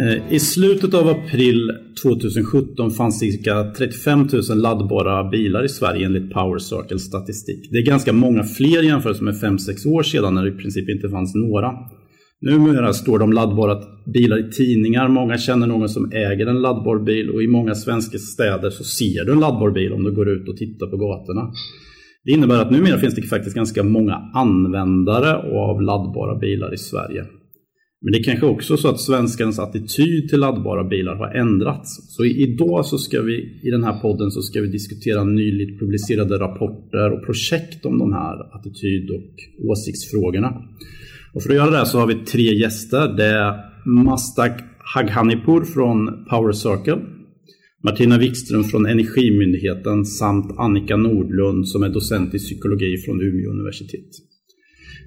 Eh, I slutet av april 2017 fanns cirka 35 000 laddbara bilar i Sverige enligt Power Circle statistik. Det är ganska många fler jämfört med 5-6 år sedan när det i princip inte fanns några. Numera står de laddbara bilar i tidningar, många känner någon som äger en laddbar bil och i många svenska städer så ser du en laddbar bil om du går ut och tittar på gatorna. Det innebär att numera finns det faktiskt ganska många användare av laddbara bilar i Sverige. Men det är kanske också så att svenskarnas attityd till laddbara bilar har ändrats. Så idag så ska vi i den här podden så ska vi diskutera nyligt publicerade rapporter och projekt om de här attityd och åsiktsfrågorna. Och för att göra det så har vi tre gäster. Det är Mastak Haghanipur från Power Circle, Martina Wikström från Energimyndigheten samt Annika Nordlund som är docent i psykologi från Umeå universitet.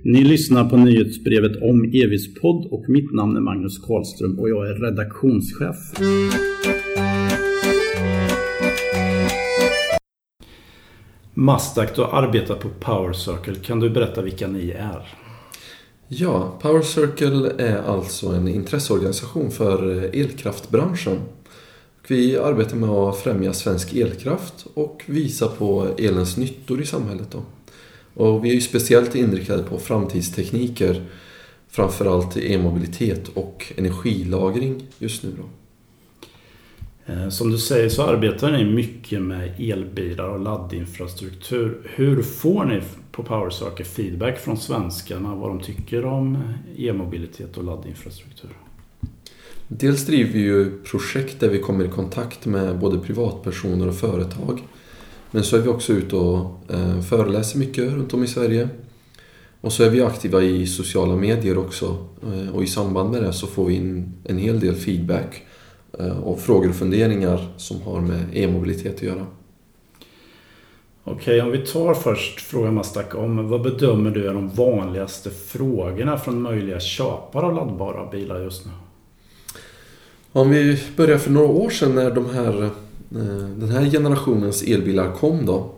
Ni lyssnar på nyhetsbrevet om Evis podd och mitt namn är Magnus Karlström och jag är redaktionschef. Mastak, du har arbetat på Power Circle. Kan du berätta vilka ni är? Ja, Power Circle är alltså en intresseorganisation för elkraftbranschen. Vi arbetar med att främja svensk elkraft och visa på elens nyttor i samhället. Då. Och vi är ju speciellt inriktade på framtidstekniker, framförallt e-mobilitet och energilagring just nu. Då. Eh, som du säger så arbetar ni mycket med elbilar och laddinfrastruktur. Hur får ni på PowerSaker feedback från svenskarna vad de tycker om e-mobilitet och laddinfrastruktur? Dels driver vi ju projekt där vi kommer i kontakt med både privatpersoner och företag. Men så är vi också ute och eh, föreläser mycket runt om i Sverige. Och så är vi aktiva i sociala medier också. Eh, och i samband med det så får vi in en hel del feedback och frågor och funderingar som har med e-mobilitet att göra. Okej, om vi tar först frågan Mastak om vad bedömer du är de vanligaste frågorna från möjliga köpare av laddbara bilar just nu? Om vi börjar för några år sedan när de här, eh, Eh, den här generationens elbilar kom då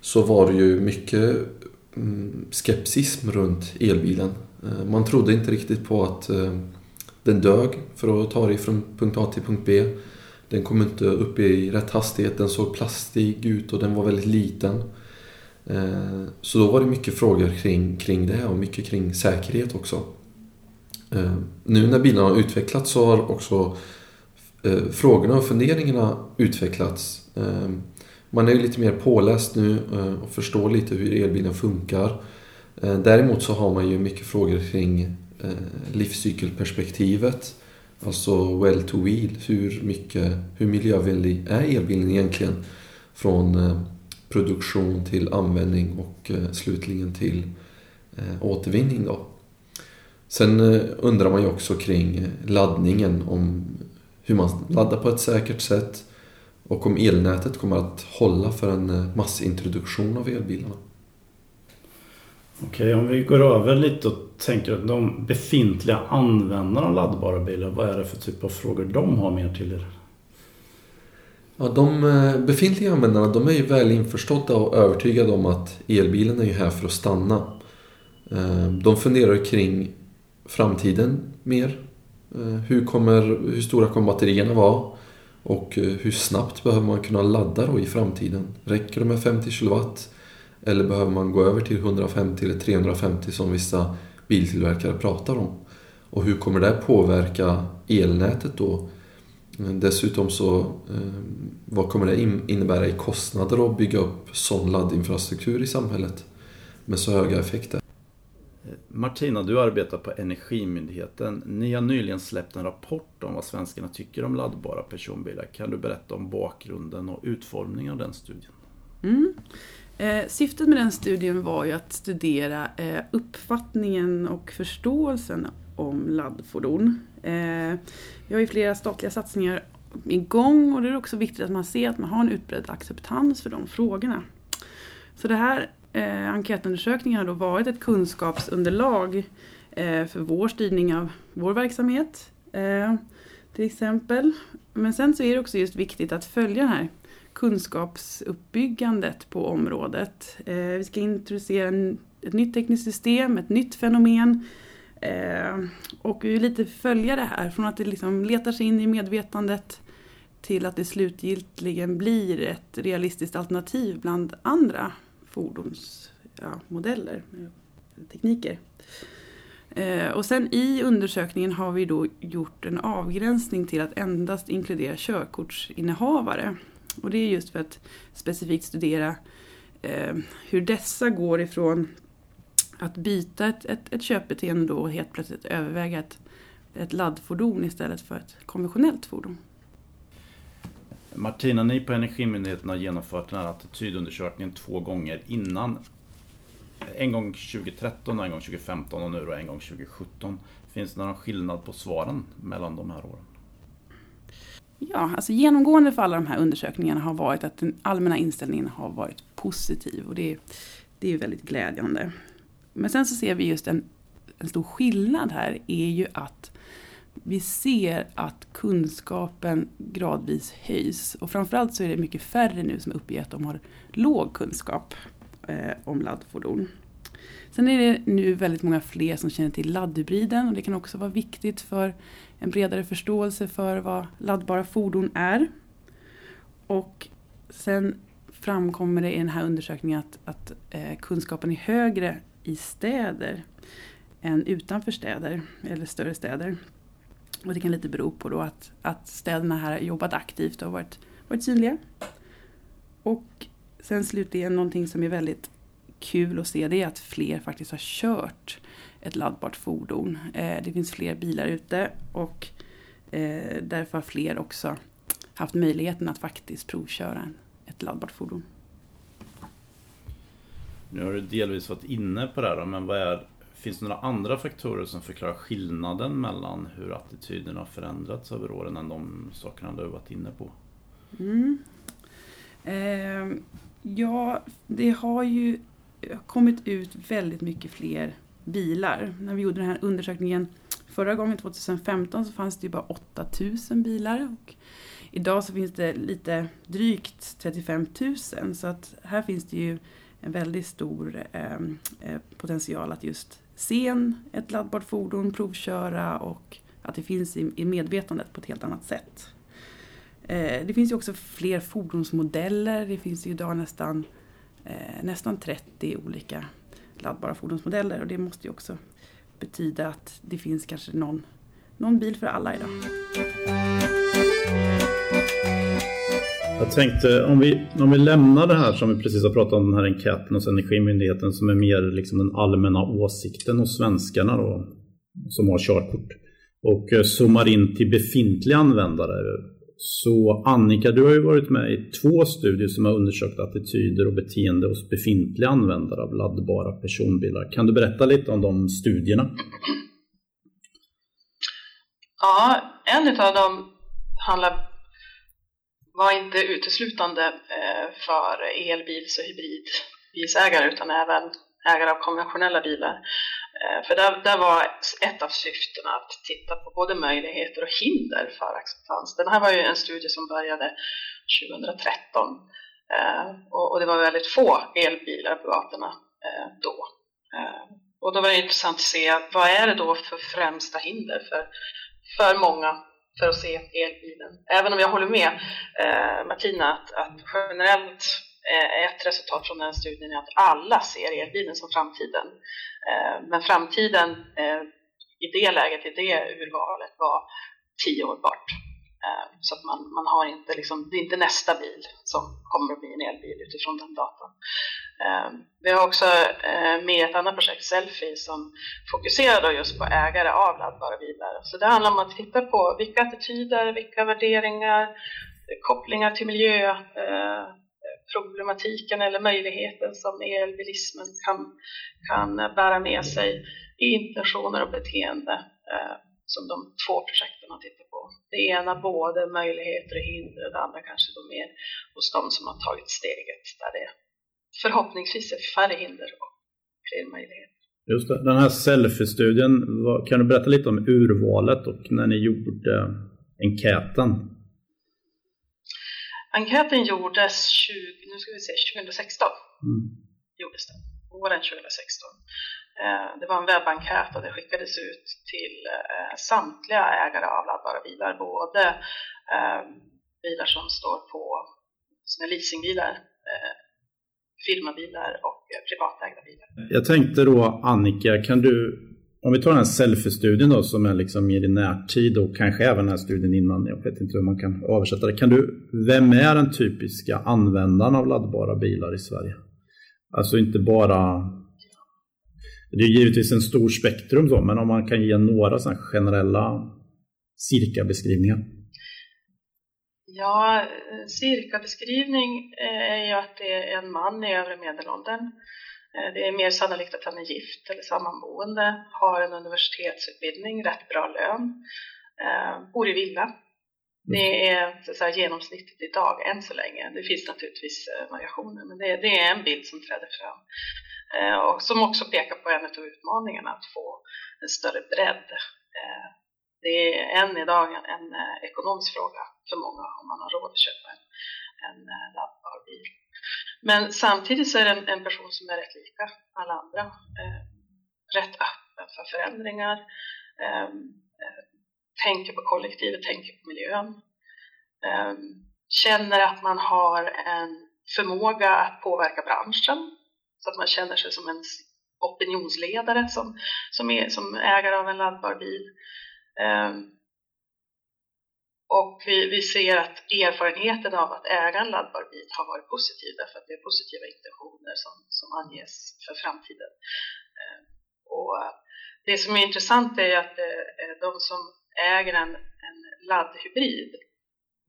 så var det ju mycket mm, skepsism runt elbilen. Eh, man trodde inte riktigt på att eh, den dög för att ta dig från punkt A till punkt B. Den kom inte upp i rätt hastighet, den såg plastig ut och den var väldigt liten. Så då var det mycket frågor kring, kring det och mycket kring säkerhet också. Nu när bilarna har utvecklats så har också eh, frågorna och funderingarna utvecklats. Ehm, man är ju lite mer påläst nu eh, och förstår lite hur elbilen funkar. Eh, däremot så har man ju mycket frågor kring eh, livscykelperspektivet Alltså well to wheel, hur, mycket, hur miljövänlig är elbilen egentligen? Från produktion till användning och slutligen till återvinning. Då. Sen undrar man ju också kring laddningen, om hur man laddar på ett säkert sätt och om elnätet kommer att hålla för en massintroduktion av elbilarna. Okej, om vi går över lite och tänker att de befintliga användarna av laddbara bilar, vad är det för typ av frågor de har mer till er? Ja, de eh, befintliga användarna de är ju väl införstådda och övertygade om att elbilen är ju här för att stanna. Eh, de funderar kring framtiden mer. Eh, hur, kommer, hur stora kommer batterierna vara? Och eh, hur snabbt behöver man kunna ladda då i framtiden? Räcker det med 50 kW? Eller behöver man gå över till 150 eller 350 som vissa biltillverkare pratar om? Och hur kommer det påverka elnätet då? Eh, dessutom så, vad kommer det innebära i kostnader att bygga upp sån laddinfrastruktur i samhället med så höga effekter? Martina, du arbetar på Energimyndigheten. Ni har nyligen släppt en rapport om vad svenskarna tycker om laddbara personbilar. Kan du berätta om bakgrunden och utformningen av den studien? Mm. Eh, syftet med den studien var ju att studera eh, uppfattningen och förståelsen om laddfordon. Eh, vi har ju flera statliga satsningar igång och det är också viktigt att man ser att man har en utbredd acceptans för de frågorna. Så det här eh, enkätundersökningen har då varit ett kunskapsunderlag eh, för vår styrning av vår verksamhet eh, till exempel. Men sen så är det också just viktigt att följa det här kunskapsuppbyggandet på området. Eh, vi ska introducera en, ett nytt tekniskt system, ett nytt fenomen Eh, och vi vill lite följa det här från att det liksom letar sig in i medvetandet till att det slutgiltigen blir ett realistiskt alternativ bland andra fordonsmodeller, ja, tekniker. Eh, och sen i undersökningen har vi då gjort en avgränsning till att endast inkludera körkortsinnehavare. Och det är just för att specifikt studera eh, hur dessa går ifrån att byta ett, ett, ett köpbeteende och helt plötsligt överväga ett, ett laddfordon istället för ett konventionellt fordon. Martina, ni på Energimyndigheten har genomfört den här attitydundersökningen två gånger innan. En gång 2013 en gång 2015 och nu då en gång 2017. Finns det någon skillnad på svaren mellan de här åren? Ja, alltså genomgående för alla de här undersökningarna har varit att den allmänna inställningen har varit positiv och det, det är väldigt glädjande. Men sen så ser vi just en, en stor skillnad här är ju att vi ser att kunskapen gradvis höjs. Och framförallt så är det mycket färre nu som uppger att de har låg kunskap eh, om laddfordon. Sen är det nu väldigt många fler som känner till laddhybriden och det kan också vara viktigt för en bredare förståelse för vad laddbara fordon är. Och sen framkommer det i den här undersökningen att, att eh, kunskapen är högre i städer än utanför städer eller större städer. Och det kan lite bero på då att, att städerna här har jobbat aktivt och varit, varit synliga. Och sen slutligen någonting som är väldigt kul att se det är att fler faktiskt har kört ett laddbart fordon. Eh, det finns fler bilar ute och eh, därför har fler också haft möjligheten att faktiskt provköra ett laddbart fordon. Nu har du delvis varit inne på det här, men vad är, finns det några andra faktorer som förklarar skillnaden mellan hur attityderna har förändrats över åren än de sakerna du har varit inne på? Mm. Eh, ja, det har ju kommit ut väldigt mycket fler bilar. När vi gjorde den här undersökningen förra gången, 2015, så fanns det ju bara 8000 bilar. Och idag så finns det lite drygt 35 000. Så att här finns det ju en väldigt stor ehm, eh, potential att just se ett laddbart fordon, provköra och att det finns i, i medvetandet på ett helt annat sätt. Eh, det finns ju också fler fordonsmodeller. Det finns ju idag nästan, eh, nästan 30 olika laddbara fordonsmodeller och det måste ju också betyda att det finns kanske någon, någon bil för alla idag. Jag tänkte om vi, om vi lämnar det här som vi precis har pratat om, den här enkäten hos Energimyndigheten som är mer liksom den allmänna åsikten hos svenskarna då, som har körkort och eh, zoomar in till befintliga användare. Så Annika, du har ju varit med i två studier som har undersökt attityder och beteende hos befintliga användare av laddbara personbilar. Kan du berätta lite om de studierna? Ja, en av dem handlar var inte uteslutande eh, för elbils och hybridbilsägare utan även ägare av konventionella bilar. Eh, för där, där var ett av syftena att titta på både möjligheter och hinder för acceptans. Den här var ju en studie som började 2013 eh, och det var väldigt få elbilar på gatorna då. Och då var det intressant att se vad är det då för främsta hinder för, för många för att se elbilen. Även om jag håller med eh, Martina att, att generellt eh, ett resultat från den studien är att alla ser elbilen som framtiden. Eh, men framtiden eh, i det läget, i det urvalet var tio år bort. Eh, så att man, man har inte liksom, det är inte nästa bil som kommer att bli en elbil utifrån den datan. Ehm, vi har också eh, med ett annat projekt, Selfie, som fokuserar just på ägare av laddbara bilar. Så det handlar om att titta på vilka attityder, vilka värderingar, eh, kopplingar till miljöproblematiken eh, eller möjligheten som elbilismen kan, kan bära med sig i intentioner och beteende som de två projekten har tittat på. Det ena både möjligheter och hinder och det andra kanske då mer hos de som har tagit steget där det förhoppningsvis är färre hinder och fler möjligheter. Just det. Den här selfie-studien, kan du berätta lite om urvalet och när ni gjorde enkäten? Enkäten gjordes 20, nu ska vi se, 2016. Mm. Gjordes den, våren 2016. det var en webbenkät och det skickades ut till samtliga ägare av laddbara bilar, både bilar som står på, som är leasingbilar, firmabilar och eh, privatägda bilar. Mm. Jag tänkte då Annika, kan du om vi tar den här selfie-studien då som är liksom mer i närtid och kanske även den här studien innan, jag vet inte hur man kan översätta det. Kan du, vem är den typiska användaren av laddbara bilar i Sverige? Alltså inte bara, det är givetvis en stor spektrum så, men om man kan ge några sådana generella cirka-beskrivningar. Ja, cirka-beskrivning är ju att det är en man i övre medelåldern Eh, det är mer sannolikt att han är gift eller sammanboende, har en universitetsutbildning, rätt bra lön, eh, bor i villa. Det är så säga, genomsnittet idag än så länge. Det finns naturligtvis eh, variationer men det, det är en bild som träder fram. Och som också pekar på en av utmaningarna att få en större bredd. Det är än idag en ekonomisk fråga för många om man har råd att köpa en, en eh, laddbar bil. Men samtidigt så är det en, en person som är rätt lika alla andra. Eh, rätt öppen för förändringar, ehm, eh, tänker på kollektivet, tänker på miljön. Eh, känner att man har en förmåga att påverka branschen så att man känner sig som en opinionsledare som, som, är, som ägare av en laddbar bil. Eh, och vi, vi ser att erfarenheten av att äga en laddbar bil har varit positiv därför att det är positiva intentioner som, som anges för framtiden. Ehm, och eh, det som är intressant är att eh, eh, de som äger en, en laddhybrid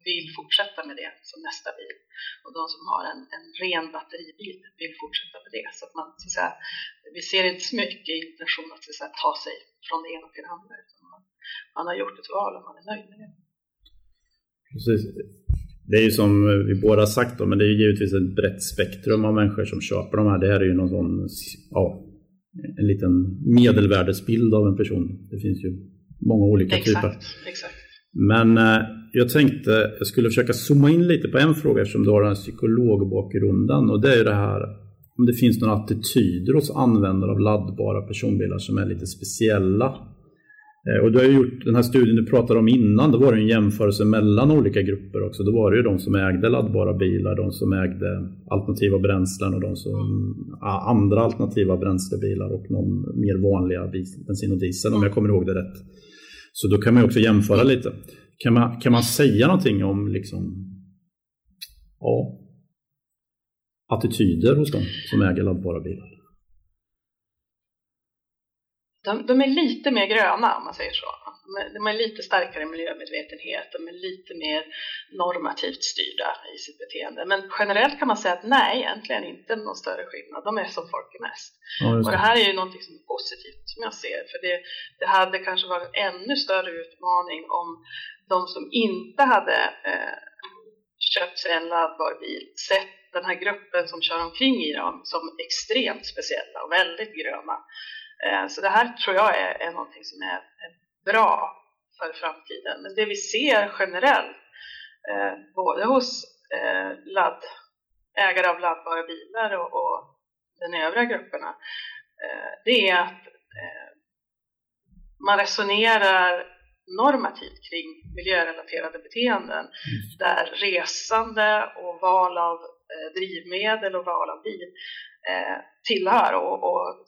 vill fortsätta med det som nästa bil. Och de som har en, en ren batteribil vill fortsätta med det. Så att man, så att säga, vi ser inte så mycket intention att, så att säga, ta sig från det ena till det andra. Utan man, man har gjort ett val och man är nöjd med det. Precis. Det är ju som vi båda sagt då, men det är ju givetvis ett brett spektrum av människor som köper de här. Det här är ju någon sån, ja, en liten medelvärdesbild av en person. Det finns ju många olika exakt, typer. Exakt. Men eh, jag tänkte jag skulle försöka zooma in lite på en fråga eftersom du har den här psykologbakgrunden och det är ju det här om det finns några attityder hos användare av laddbara personbilar som är lite speciella Eh, och du har gjort den här studien du pratade om innan, då var det en jämförelse mellan olika grupper också. Då var det ju de som ägde laddbara bilar, de som ägde alternativa bränslen och de som andra alternativa bränslebilar och någon mer vanliga bensin och diesel om jag kommer ihåg det rätt. Så då kan man också jämföra lite. Kan man, kan man säga någonting om liksom, ja, attityder hos de som äger laddbara bilar? De, de, är lite mer gröna om man säger så. De är lite starkare miljömedvetenhet, de är lite mer normativt styrda i sitt beteende. Men generellt kan man säga att nej, egentligen inte någon större skillnad. De är som folk är mest. Ja, och det här är ju någonting som är positivt som jag ser, för det, det hade kanske varit en ännu större utmaning om de som inte hade eh, köpt sig en laddbar bil sett den här gruppen som kör omkring i dem som extremt speciella och väldigt gröna. Eh, så det här tror jag är, är någonting som är, bra för framtiden. Men det vi ser generellt, eh, både hos eh, ladd, ägare av laddbara bilar och, och den övriga grupperna, eh, det är att eh, man resonerar normativt kring miljörelaterade beteenden där resande och val av drivmedel och val av bil tillhör och, och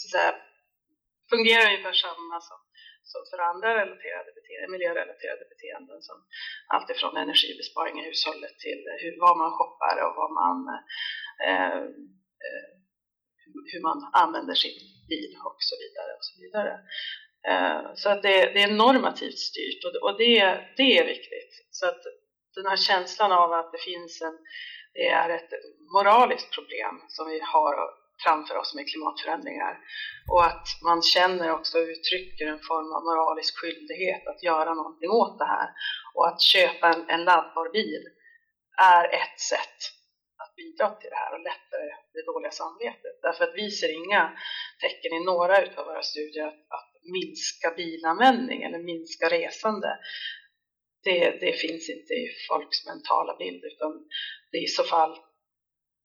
så att säga, fungerar ungefär samma som, som för andra relaterade beteenden, miljörelaterade beteenden som alltifrån energibesparing i hushållet till hur, vad man shoppar och vad man, eh, eh, hur man använder sin bil och så vidare. Och så vidare. Eh, så att det, det, är normativt styrt och, och det, det är viktigt. Så att den här känslan av att det finns en, det är ett moraliskt problem som vi har framför oss med klimatförändringar. Och att man känner också och uttrycker en form av moralisk skyldighet att göra någonting åt det här. Och att köpa en, en laddbar bil är ett sätt att bidra till det här och lätta det dåliga samvetet. Därför att vi ser inga tecken i några av våra studier att, att minska bilanvändning eller minska resande. Det, det finns inte i folks mentala bild utan det är i så fall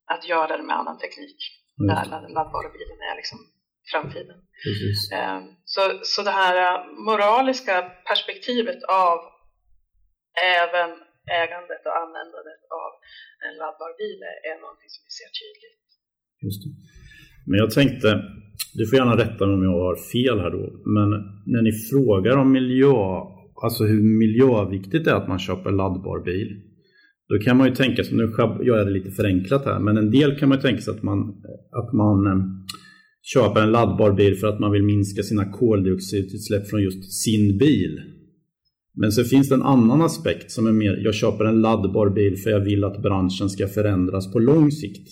att göra det med annan teknik där laddbara bilen är liksom framtiden. Eh, så, så det här moraliska perspektivet av även ägandet och användandet av en laddbar bil är någonting som vi ser tydligt. Just det. Men jag tänkte, du får gärna rätta mig om jag har fel här då, men när ni frågar om miljö, alltså hur miljöviktigt det är att man köper laddbar bil, då kan man ju tänka sig, nu gör jag det lite förenklat här, men en del kan man tänka sig att man, att man eh, köper en laddbar bil för att man vill minska sina koldioxidutsläpp från just sin bil. Men så finns det en annan aspekt som är mer, jag köper en laddbar bil för jag vill att branschen ska förändras på lång sikt.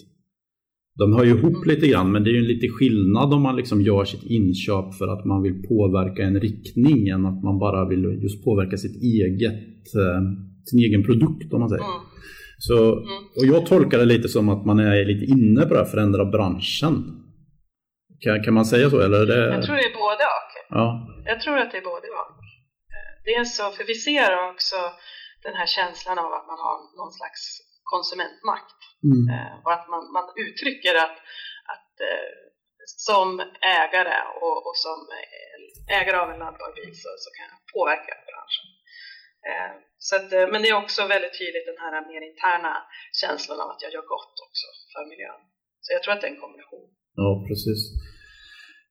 De hör ju ihop lite grann, men det är ju en lite skillnad om man liksom gör sitt inköp för att man vill påverka en riktning än att man bara vill just påverka sitt eget, eh, sin egen produkt om man säger. Mm. Så, och jag tolkar det lite som att man är lite inne på det här, förändra branschen. Kan, kan man säga så? Eller det... Jag tror det är både och. Ja. Jag tror att det är både och. Dels så, för vi ser också den här känslan av att man har någon slags konsumentmakt. Mm. Eh, och att man, man uttrycker att, att eh, som ägare och, och, som ägare av en laddbar bil så, så kan jag påverka branschen. Eh, så att, eh, men det är också väldigt tydligt den här mer interna känslan av att jag gör gott också för miljön. Så jag tror att det är en kombination. Ja, precis.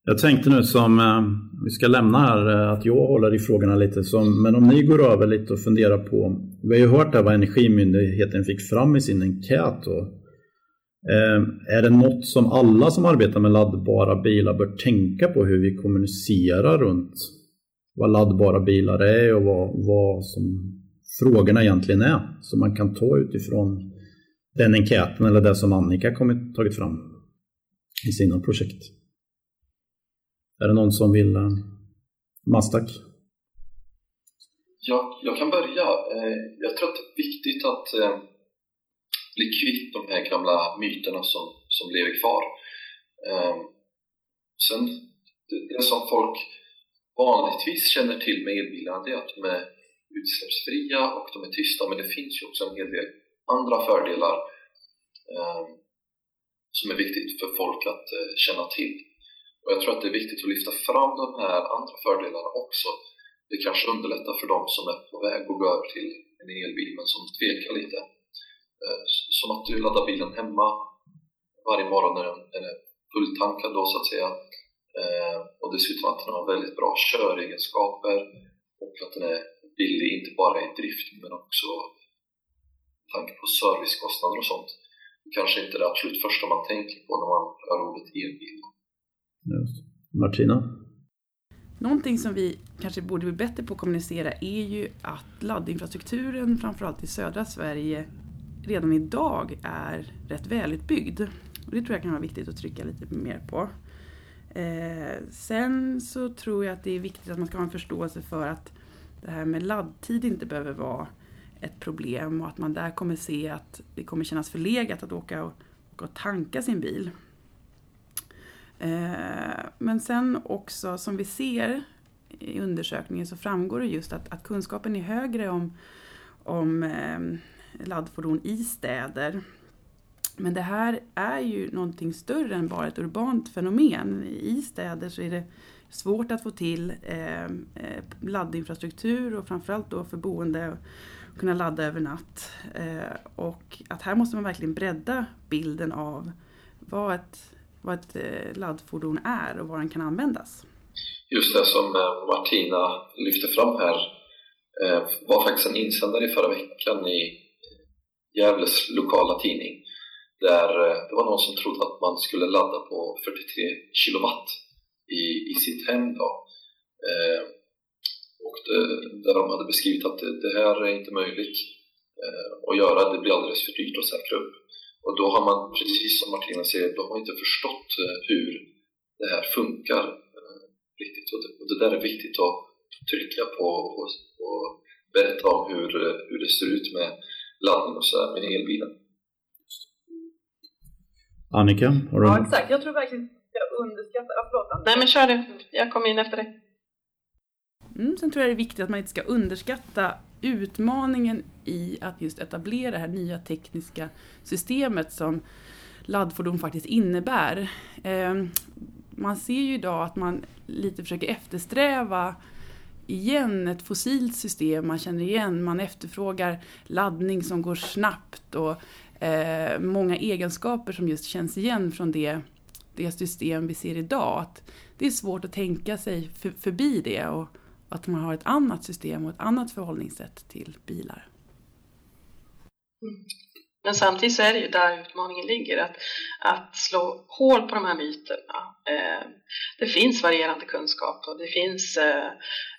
Jag tänkte nu som, eh, vi ska lämna här, eh, att jag håller i frågorna lite, som, men om ni går över lite och funderar på, vi har ju hört här vad Energimyndigheten fick fram i sin enkät. Då. Eh, är det något som alla som arbetar med laddbara bilar bör tänka på hur vi kommunicerar runt vad laddbara bilar är och vad, vad som frågorna egentligen är, som man kan ta utifrån den enkäten eller det som Annika kommit, tagit fram i sina projekt? Är det någon som vill? Eh, Mastak? Ja, jag kan börja. Eh, jag tror att det är viktigt att eh, bli kvitt de här gamla myterna som, som lever kvar. Eh, sen, det som folk vanligtvis känner till med elbilarna det är att de är utsläppsfria och de är tysta, men det finns ju också en hel del andra fördelar ehm, som är viktigt för folk att eh, känna till. Och jag tror att det är viktigt att lyfta fram de här andra fördelarna också. Det kanske underlättar för dem som är på väg att gå över till en elbil men som tvekar lite. Eh, som att du laddar bilen hemma varje morgon när den är fulltankad då så att säga. Eh, och dessutom att den har väldigt bra köregenskaper och att den är billig, inte bara i drift men också med tanke på servicekostnader och sånt. Kanske inte det absolut första man tänker på när man hör ordet elbil. Martina? Någonting som vi kanske borde bli bättre på att kommunicera är ju att laddinfrastrukturen, framförallt i södra Sverige, redan idag är rätt välutbyggd. Och det tror jag kan vara viktigt att trycka lite mer på. Eh, sen så tror jag att det är viktigt att man ska ha en förståelse för att det här med laddtid inte behöver vara ett problem och att man där kommer se att det kommer kännas förlegat att åka och, åka och tanka sin bil. Eh, men sen också som vi ser i undersökningen så framgår det just att, att kunskapen är högre om, om eh, laddfordon i städer. Men det här är ju någonting större än bara ett urbant fenomen. I städer så är det svårt att få till ehm, eh, laddinfrastruktur och framförallt då för boende att kunna ladda över natt. Eh, och att här måste man verkligen bredda bilden av vad ett vad ett eh, laddfordon är och var den kan användas. Just det som eh, Martina lyfte fram här eh, var faktiskt en insändare i förra veckan i Gävles lokala tidning där eh, det var någon som trodde att man skulle ladda på 43 kilowatt i, i sitt hem då. Eh, och det, där de hade beskrivit att det, det här är inte möjligt eh, att göra, det blir alldeles för dyrt att säkra upp. Och då har man, precis som Martina säger, då har man inte förstått hur det här funkar eh, riktigt. Och det, och det där är viktigt att trycka på och, och berätta om hur, hur det ser ut med laddning och så med elbilen. Annika? Har du... Ja, exakt. Jag tror verkligen jag underskattar... Ja, förlåt, Nej, men kör du. Jag kommer in efter dig. Mm, sen tror jag det är viktigt att man inte ska underskatta utmaningen i att just etablera det här nya tekniska systemet som laddfordon faktiskt innebär. Eh, man ser ju idag att man lite försöker eftersträva igen ett fossilt system man känner igen. Man efterfrågar laddning som går snabbt och eh, många egenskaper som just känns igen från det, det system vi ser idag. Att det är svårt att tänka sig för, förbi det och att man har ett annat system och ett annat förhållningssätt till bilar. Mm. Men samtidigt så är det ju där utmaningen ligger, att, att slå hål på de här myterna. Eh, det finns varierande kunskap och det finns eh,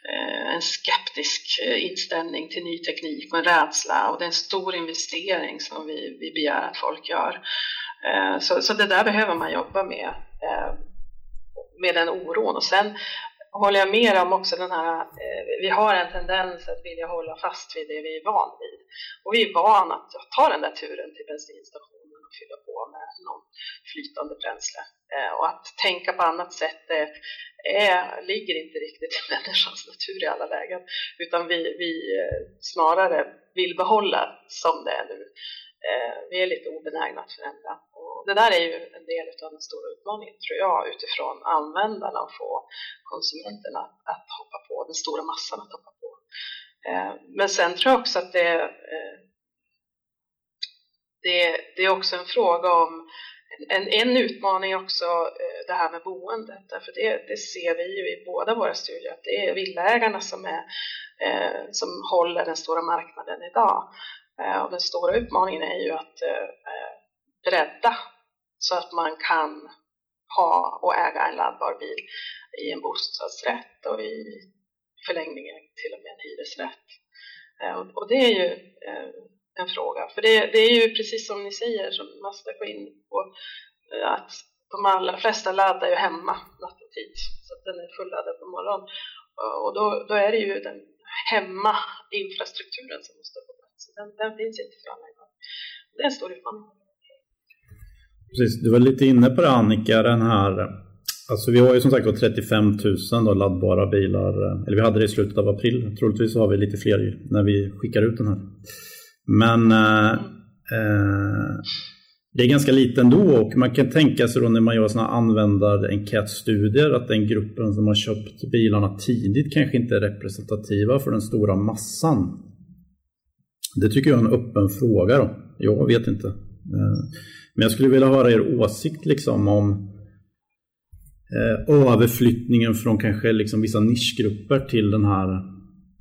eh en skeptisk eh, inställning till ny teknik och en rädsla och det är en stor investering som vi, vi begär att folk gör. Eh, så, så det där behöver man jobba med, eh, med den oron. Och sen håller jag med om också den här, eh, vi har en tendens att vilja hålla fast vid det vi är van vid. Och vi är vana att ta den där turen till bensinstationen och fylla på med någon flytande bränsle. Eh, och att tänka på annat sätt det är, ligger inte riktigt i människans natur i alla lägen. Utan vi, vi eh, snarare vill behålla som det är nu. Eh, vi är lite obenägna att förändra det där är ju en del av den stora utmaningen tror jag utifrån användarna och få konsumenterna att hoppa på, den stora massan att hoppa på. Eh, men sen tror jag också att det, eh, det, det är också en fråga om en, en utmaning också eh, det här med boendet, därför det, det ser vi ju i båda våra studier att det är villaägarna som, är, eh, som håller den stora marknaden idag. Eh, och den stora utmaningen är ju att bredda så att man kan ha och äga en laddbar bil i en bostadsrätt och i förlängningen till och med en hyresrätt. Eh, och det är ju eh, en fråga, för det, det är ju precis som ni säger, som Mazda går in på, eh, att de allra flesta laddar ju hemma nattetid, så att den är fulladdad på morgonen. Och då, då är det ju den hemma-infrastrukturen som måste på plats. Den, den finns inte för alla idag. Det är en stor utmaning. Precis, du var lite inne på det Annika, den här Alltså vi har ju som sagt 35 000 då, laddbara bilar, eh, eller vi hade det i slutet av april. Troligtvis har vi lite fler när vi skickar ut den här. Men eh, eh, det är ganska lite ändå och man kan tänka sig då när man gör sådana användarenkätstudier att den gruppen som har köpt bilarna tidigt kanske inte är representativa för den stora massan. Det tycker jag är en öppen fråga då. Jag vet inte. Eh, men jag skulle vilja höra er åsikt liksom om eh, överflyttningen från kanske liksom vissa nischgrupper till den här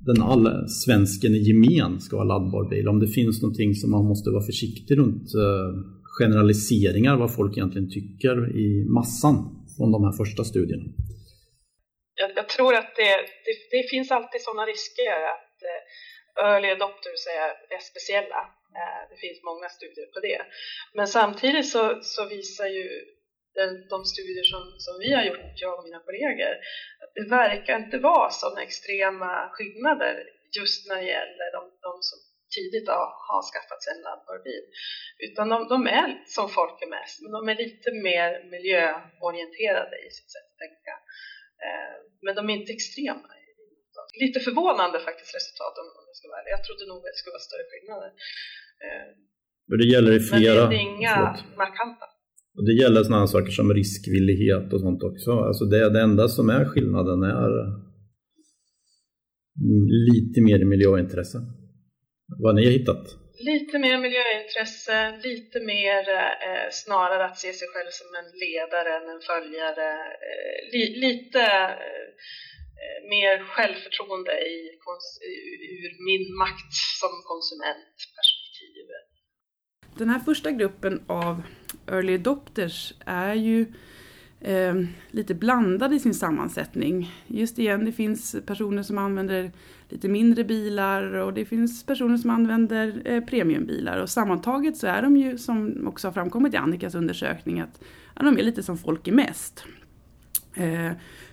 den all svensken i gemen ska ha laddbar bil. Om det finns någonting som man måste vara försiktig runt eh, generaliseringar vad folk egentligen tycker i massan från de här första studierna. Jag, jag tror att det, det, det, finns alltid sådana risker att eh, early adopters är, är speciella. Eh, det finns många studier på det. Men samtidigt så, så visar ju den, de studier som, som vi har gjort, jag och mina kollegor, att det verkar inte vara sådana extrema skillnader just när det gäller de, de som tidigt har, har skaffat sig en laddbar bil. Utan de, de, är som folk är mest, men de är lite mer miljöorienterade i sitt sätt att tänka. Eh, men de är inte extrema. Lite förvånande faktiskt resultat om, om jag ska vara ärlig. Jag trodde nog att det skulle vara större skillnader. Men det gäller i flera... Men det är inga förlåt. markanta. Och det gäller sådana saker som riskvillighet och sånt också. Alltså det, det enda som är skillnaden är lite mer miljöintresse. Vad ni har hittat? Lite mer miljöintresse, lite mer eh, snarare att se sig själv som en ledare än en följare. Eh, li, lite eh, Eh, mer självförtroende i, ur min makt som konsumentperspektiv. den här första gruppen av early adopters är ju eh, lite blandad i sin sammansättning. Just igen, det finns personer som använder lite mindre bilar och det finns personer som använder eh, premiumbilar. Och sammantaget så är de ju, som också har framkommit i Annikas undersökning, att ja, de är lite som folk är mest. Eh,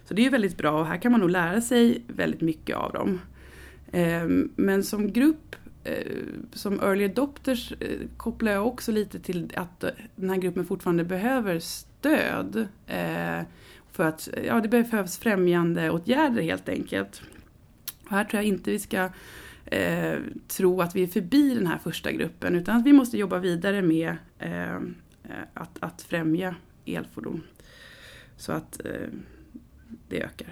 så det är ju väldigt bra och här kan man nog lära sig väldigt mycket av dem. Ehm, men som grupp eh, som early adopters eh, kopplar jag också lite till att eh, den här gruppen fortfarande behöver stöd. För att ja, det behövs främjande åtgärder helt enkelt. Och här tror jag inte vi ska eh, tro att vi är förbi den här första gruppen utan att vi måste jobba vidare med eh, att, att främja elfordon. så att eh, det ökar.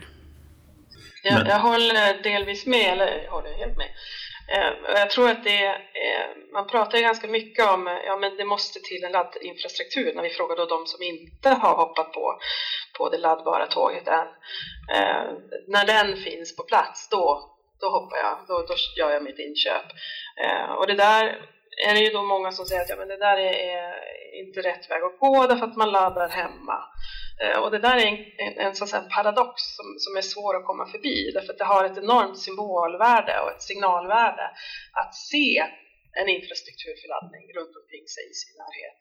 Jag, jag håller delvis med, eller jag håller helt med. Eh, jag tror att det eh, man pratar ganska mycket om ja men det måste till en laddinfrastruktur när vi frågar då de som inte har hoppat på, på det laddbara tåget än. Eh, när den finns på plats då, då hoppar jag, då, då gör jag mitt inköp. Eh, och det där är det ju då många som säger att ja, men det där är, är inte rätt väg att gå därför att man laddar hemma. Eh, och det där är en, en, en, en paradox som, som är svår att komma förbi därför att det har ett enormt symbolvärde och ett signalvärde att se en infrastruktur för laddning runt omkring sig i sin närhet.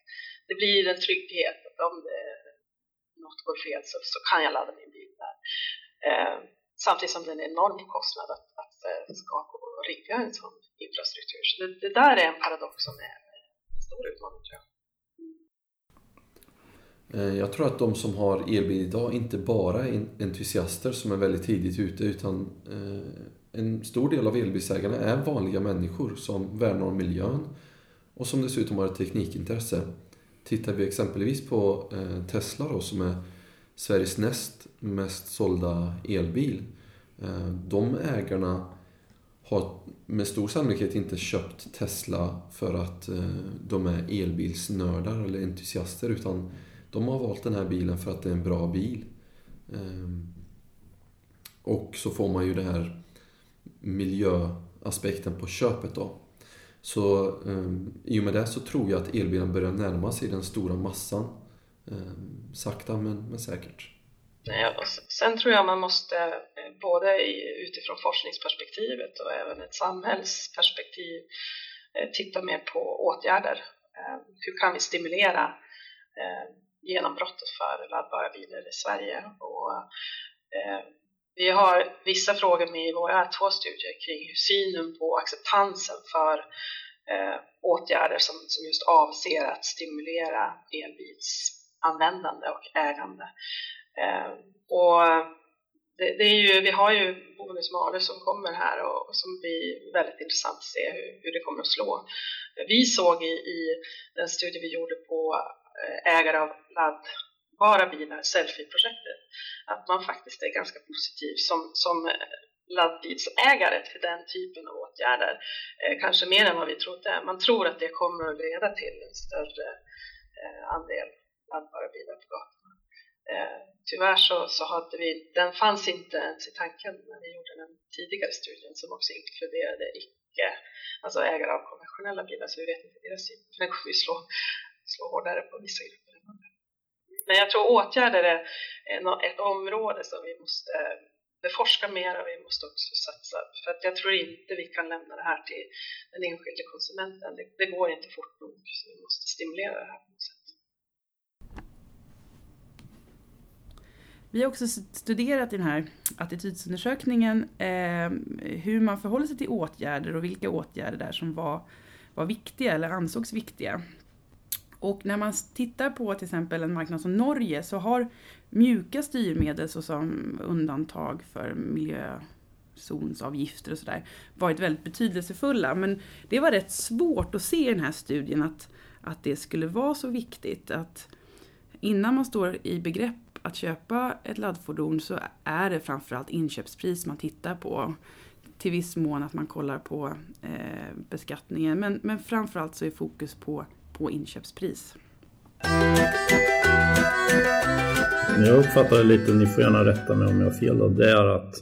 Det blir en trygghet att om det, något går fel så, så kan jag ladda min bil där. Eh, samtidigt som det är en enorm kostnad att, ska gå och rigga en sån infrastruktur. Så det, det där är en paradox som är en stor utmaning tror jag. Eh, jag tror att de som har elbil idag inte bara är entusiaster som är väldigt tidigt ute utan eh, en stor del av elbilsägarna är vanliga människor som värnar om miljön och som dessutom har ett teknikintresse. Tittar vi exempelvis på eh, Tesla då, som är Sveriges näst mest sålda elbil. De ägarna har med stor sannolikhet inte köpt Tesla för att eh, de är elbilsnördar eller entusiaster utan de har valt den här bilen för att det är en bra bil. Ehm, och så får man ju den här miljöaspekten på köpet då. Så ehm, i och med det så tror jag att elbilen börjar närma sig den stora massan. Ehm, sakta men, men säkert. Sen tror jag man måste eh, både utifrån forskningsperspektivet och även ett samhällsperspektiv eh, titta mer på åtgärder. Eh, hur kan vi stimulera genombrottet för laddbara bilar i Sverige. Och, vi har vissa frågor med i våra två studier kring synen på acceptansen för åtgärder som, som just avser att stimulera elbilsanvändande och ägande. Eh, och det, det, är ju, vi har ju bonus malus som kommer här och, och, som blir väldigt intressant att se hur, hur det kommer att slå. Vi såg i, i den studie vi gjorde på eh, ägare av laddbara bilar, Selfie-projektet, att man faktiskt är ganska positiv som, som eh, laddbilsägare till den typen av åtgärder. Eh, kanske mer än vad vi trodde. Man tror att det kommer att leda till en större eh, andel laddbara bilar på gatan. Eh, tyvärr så, så hade vi, den fanns inte ens i tanken när vi gjorde den tidigare studien som också inkluderade icke, alltså ägare av konventionella bilar, så vi vet inte deras syn. Den kommer ju slå slå hårdare på vissa grupper än andra. Men jag tror åtgärder är ett område som vi måste eh, beforska mer och vi måste också satsa. För att jag tror inte vi kan lämna det här till den enskilde konsumenten. Det, det går inte fort nog, så vi måste stimulera det här på något sätt. Vi har också studerat i den här attitydsundersökningen eh, hur man förhåller sig till åtgärder och vilka åtgärder där som var, var viktiga eller ansågs viktiga. Och när man tittar på till exempel en marknad som Norge så har mjuka styrmedel såsom undantag för miljözonsavgifter och sådär varit väldigt betydelsefulla. Men det var rätt svårt att se i den här studien att, att det skulle vara så viktigt. att Innan man står i begrepp att köpa ett laddfordon så är det framförallt inköpspris man tittar på. Till viss mån att man kollar på eh, beskattningen men, men framförallt så är fokus på på inköpspris. Jag uppfattar det lite, ni får gärna rätta mig om jag har fel, då, det är att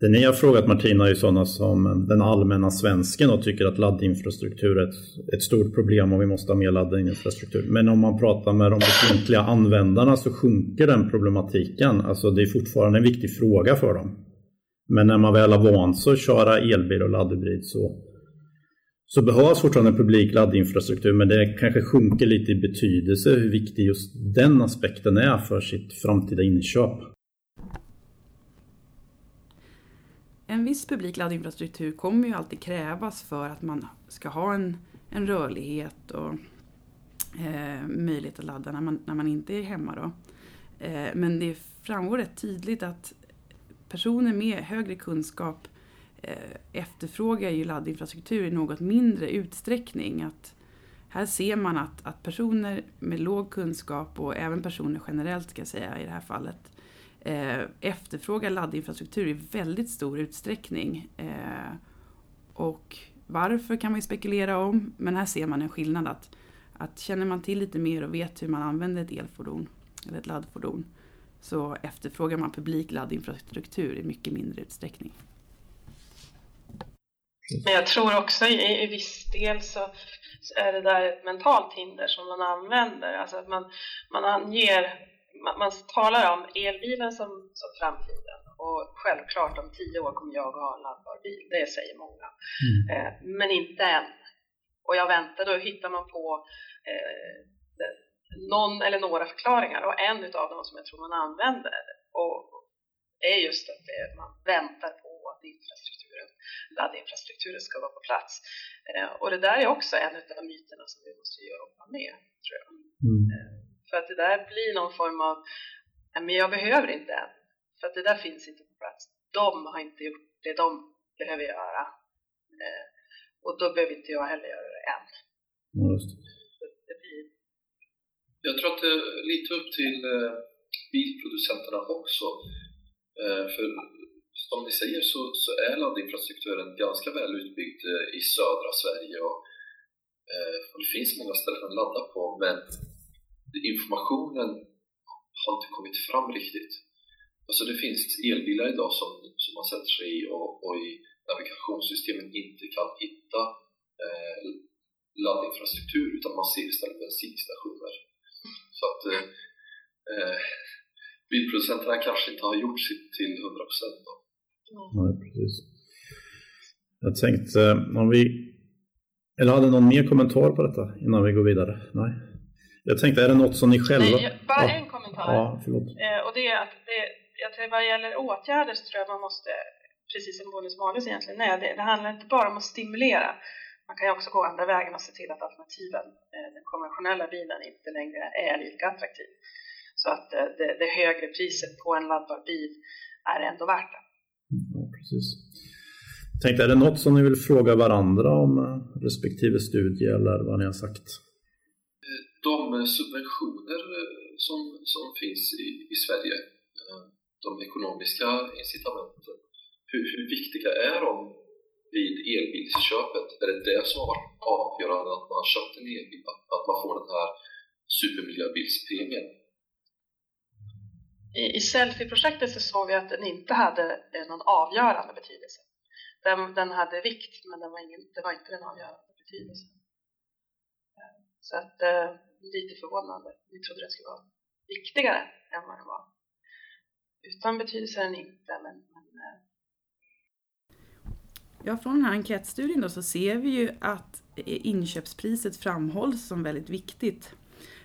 det ni har frågat Martina är ju sådana som den allmänna svensken och tycker att laddinfrastruktur är ett, ett stort problem och vi måste ha mer laddinfrastruktur. Men om man pratar med de befintliga användarna så sjunker den problematiken. Alltså det är fortfarande en viktig fråga för dem. Men när man väl har vant sig att köra elbil och laddhybrid så så behövs fortfarande publik laddinfrastruktur men det kanske sjunker lite i betydelse hur viktig just den aspekten är för sitt framtida inköp. En viss publik laddinfrastruktur kommer ju alltid krävas för att man ska ha en, en rörlighet och eh, möjlighet att ladda när man, när man inte är hemma. Då. Eh, men det framgår rätt tydligt att personer med högre kunskap Eh, efterfrågar ju laddinfrastruktur i något mindre utsträckning. Att här ser man att, att personer med låg kunskap och även personer generellt ska jag säga i det här fallet eh, efterfrågar laddinfrastruktur i väldigt stor utsträckning. Eh, och varför kan man ju spekulera om, men här ser man en skillnad att, att känner man till lite mer och vet hur man använder ett elfordon eller ett laddfordon så efterfrågar man publik laddinfrastruktur i mycket mindre utsträckning. Men jag tror också i, i viss del så, så, är det där ett mentalt hinder som man använder. Alltså att man, man anger, man, man talar om elbilen som, som framtiden och självklart om tio år kommer jag att ha en laddbar bil, det säger många. Mm. Eh, men inte än. Och jag väntar, då hittar man på eh, någon eller några förklaringar och en av dem som jag tror man använder och är just att det, man väntar på att infrastrukturen, laddinfrastrukturen ska vara på plats. Eh, och det där är också en av myterna som vi måste jobba med, tror jag. Mm. Eh, för att det där blir någon form av, men jag behöver inte än, för att det där finns inte på plats. De har inte gjort det de behöver göra. Eh, och då behöver inte jag heller göra det än. Just. Det blir... Jag tror att det är lite upp till bilproducenterna också. För som ni säger så, så är laddinfrastrukturen ganska väl utbyggd eh, i södra Sverige och, eh, och det finns många ställen att ladda på men informationen har inte kommit fram riktigt. Alltså det finns elbilar idag som, som man sätter sig i och, och i navigationssystemen inte kan hitta eh, laddinfrastruktur utan man ser istället bensinstationer. Så att eh, eh bilproducenterna kanske inte har gjort sitt till 100% då. Nej, precis. Jag tänkte eh, om vi... Eller hade någon mer kommentar på detta innan vi går vidare? Nej. Jag tänkte, är det något som ni själva... Nej, bara ja. en kommentar. Ja, förlåt. Eh, och det är att det, jag tror vad gäller åtgärder så tror jag man måste, precis som bonus malus egentligen är, det, det handlar inte bara om att stimulera. Man kan ju också gå andra vägen och se till att alternativen, eh, den konventionella bilen, inte längre är lika attraktiv. Så att eh, det, det högre priset på en laddbar bil är ändå värt det precis. Jag tänkte, är det något som ni vill fråga varandra om eh, respektive studie eller vad ni har sagt? De eh, subventioner eh, som, som finns i, i Sverige, eh, de ekonomiska incitamenten, hur, hur viktiga är de vid elbilsköpet? Är det det som har varit avgörande att man har köpt en elbil? Att man får den här supermiljöbilspremien? i, i Selfie-projektet så såg vi att den inte hade någon avgörande betydelse. Den, den hade vikt, men den var ingen, det var inte den avgörande betydelsen. Så att, lite förvånande. Vi trodde det skulle vara viktigare än vad det var. Utan betydelse är den inte, men, men. Eh. Ja, från den här enkätstudien då så ser vi ju att inköpspriset framhålls som väldigt viktigt.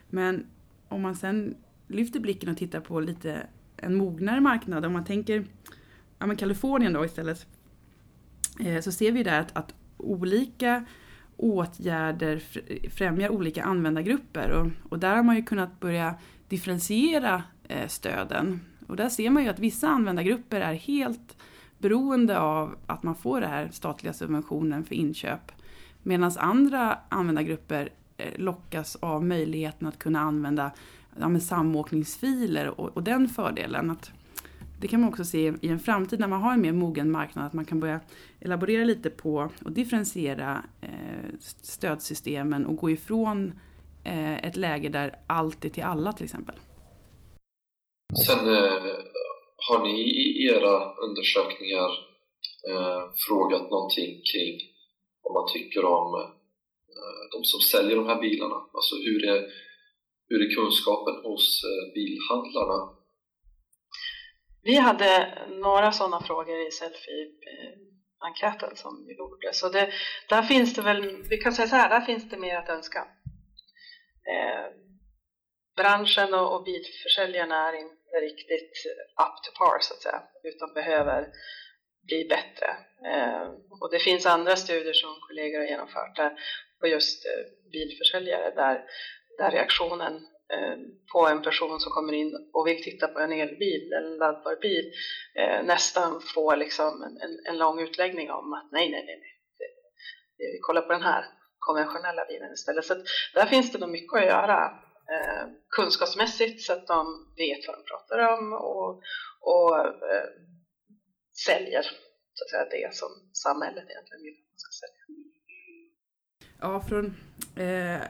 Men om man sen lyfter blicken och tittar på lite en mognare marknad, om man tänker ja, men Kalifornien då istället, eh, så ser vi där att, att olika åtgärder främjar olika användargrupper och, och, där har man ju kunnat börja differentiera eh, stöden. Och där ser man ju att vissa användargrupper är helt beroende av att man får den här statliga subventionen för inköp. Medan andra användargrupper eh, lockas av möjligheten att kunna använda ja, med samåkningsfiler och, och den fördelen. Att, det kan man också se i en framtid när man har en mer mogen marknad, att man kan börja elaborera lite på och differentiera eh, stödsystemen och gå ifrån eh, ett läge där allt är till alla till exempel. Sen eh, har ni i era undersökningar frågat någonting kring vad man tycker om de som säljer de här bilarna? Alltså hur är hur är kunskapen hos bilhandlarna? Vi hade några sådana frågor i Selfie-enkäten som vi gjorde. Så det, där finns det väl, vi kan säga så här, där finns det mer att önska. Eh, branschen och, och bilförsäljarna är inte riktigt up to par så att säga, utan behöver bli bättre. Eh, och det finns andra studier som kollegor har genomfört där på just eh, bilförsäljare där där reaktionen Eh, på en person som kommer in och vill titta på en elbil eller en laddbar bil eh, nästan får liksom en, en, en lång utläggning om att nej, nej, nej, nej. vi kollar på den här konventionella bilen istället. Så där finns det nog mycket att göra eh, kunskapsmässigt så att de vet vad de pratar om och, och eh, säljer så att säga, det som samhället egentligen vill att man ska sälja. Ja, från, eh,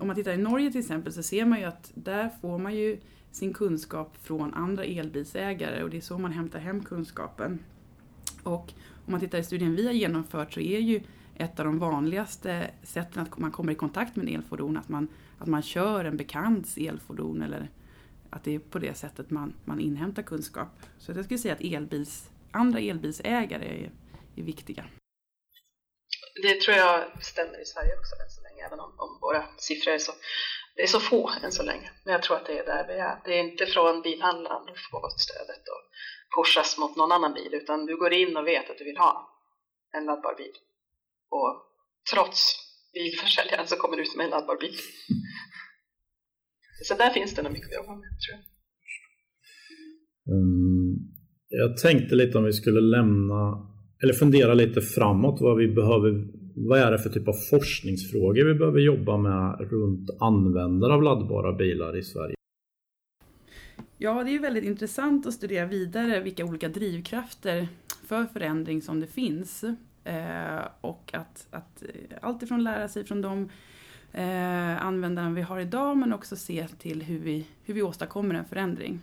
om man tittar i Norge till exempel så ser man ju att där får man ju sin kunskap från andra elbilsägare och det är så man hämtar hem kunskapen. Och om man tittar i studien vi har genomfört så är ju ett av de vanligaste sätten att man kommer i kontakt med en elfordon att man, att man kör en bekants elfordon eller att det är på det sättet man, man inhämtar kunskap. Så jag skulle säga att elbils, andra elbilsägare är, är viktiga. Det tror jag stämmer i Sverige också än så länge, även om, om våra siffror är så, det är så få än så länge. Men jag tror att det är där vi är. Det är inte från bilhandlaren du får stödet och pushas mot någon annan bil, utan du går in och vet att du vill ha en laddbar bil. Och trots bilförsäljaren så kommer du ut med en laddbar bil. Så där finns det nog mycket att jobba med, tror jag. Mm, jag tänkte lite om vi skulle lämna, eller fundera lite framåt vad vi behöver, vad är det för typ av forskningsfrågor vi behöver jobba med runt användare av laddbara bilar i Sverige? Ja, det är väldigt intressant att studera vidare vilka olika drivkrafter för förändring som det finns. Eh, och att, att eh, alltifrån lära sig från de eh, användare vi har idag men också se till hur vi, hur vi åstadkommer en förändring.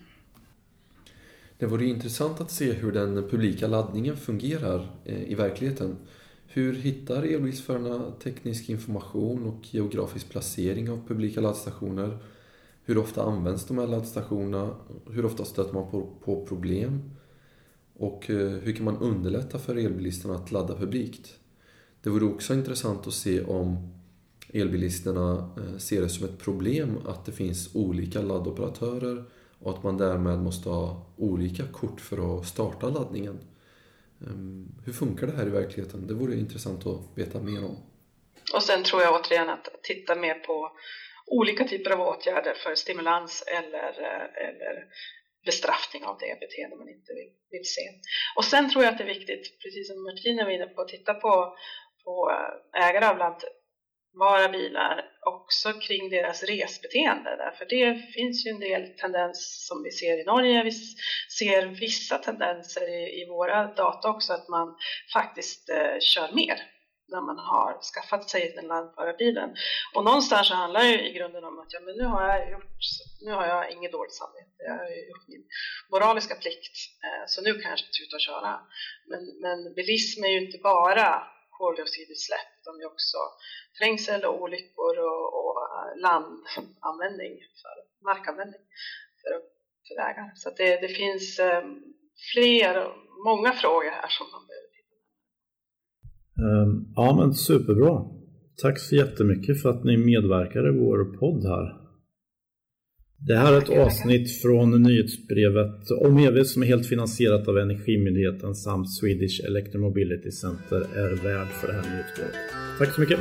Det vore intressant att se hur den publika laddningen fungerar eh, i verkligheten. Hur hittar elbilsförarna teknisk information och geografisk placering av publika laddstationer? Hur ofta används de här laddstationerna? Hur ofta stöter man på, på problem? Och eh, hur kan man underlätta för elbilisterna att ladda publikt? Det vore också intressant att se om elbilisterna eh, ser det som ett problem att det finns olika laddoperatörer och att man därmed måste ha olika kort för att starta laddningen. Ehm, hur funkar det här i verkligheten? Det vore intressant att veta mer om. Och sen tror jag återigen att titta mer på olika typer av åtgärder för stimulans eller, eh, eller bestraffning av det beteende man inte vill, vill se. Och sen tror jag att det är viktigt, precis som Martina var inne på, att titta på, på eh, ägare av laddbara bilar också kring deras resbeteende. Därför det finns ju en del tendens som vi ser i Norge. Vi ser vissa tendenser i, i våra data också att man faktiskt eh, kör mer när man har skaffat sig den laddbara bilen. Och någonstans så handlar det i grunden om att ja, men nu har jag gjort, nu har jag inget dåligt samvete, jag har gjort min moraliska plikt, eh, så nu kan jag tuta och köra. Men, men bilism är ju inte bara koldioxidutsläpp, de gör är också trängsel och olyckor och, och eh, landanvändning, för markanvändning för, för vägar. Så det, det finns ehm, fler, många frågor här som man behöver Ehm, ja, men superbra. Tack så jättemycket för att ni medverkar i vår podd här. Det här är ett avsnitt från nyhetsbrevet om EV som är helt finansierat av Energimyndigheten samt Swedish Electromobility Center är värd för det här nyhetsbrevet. Tack så mycket!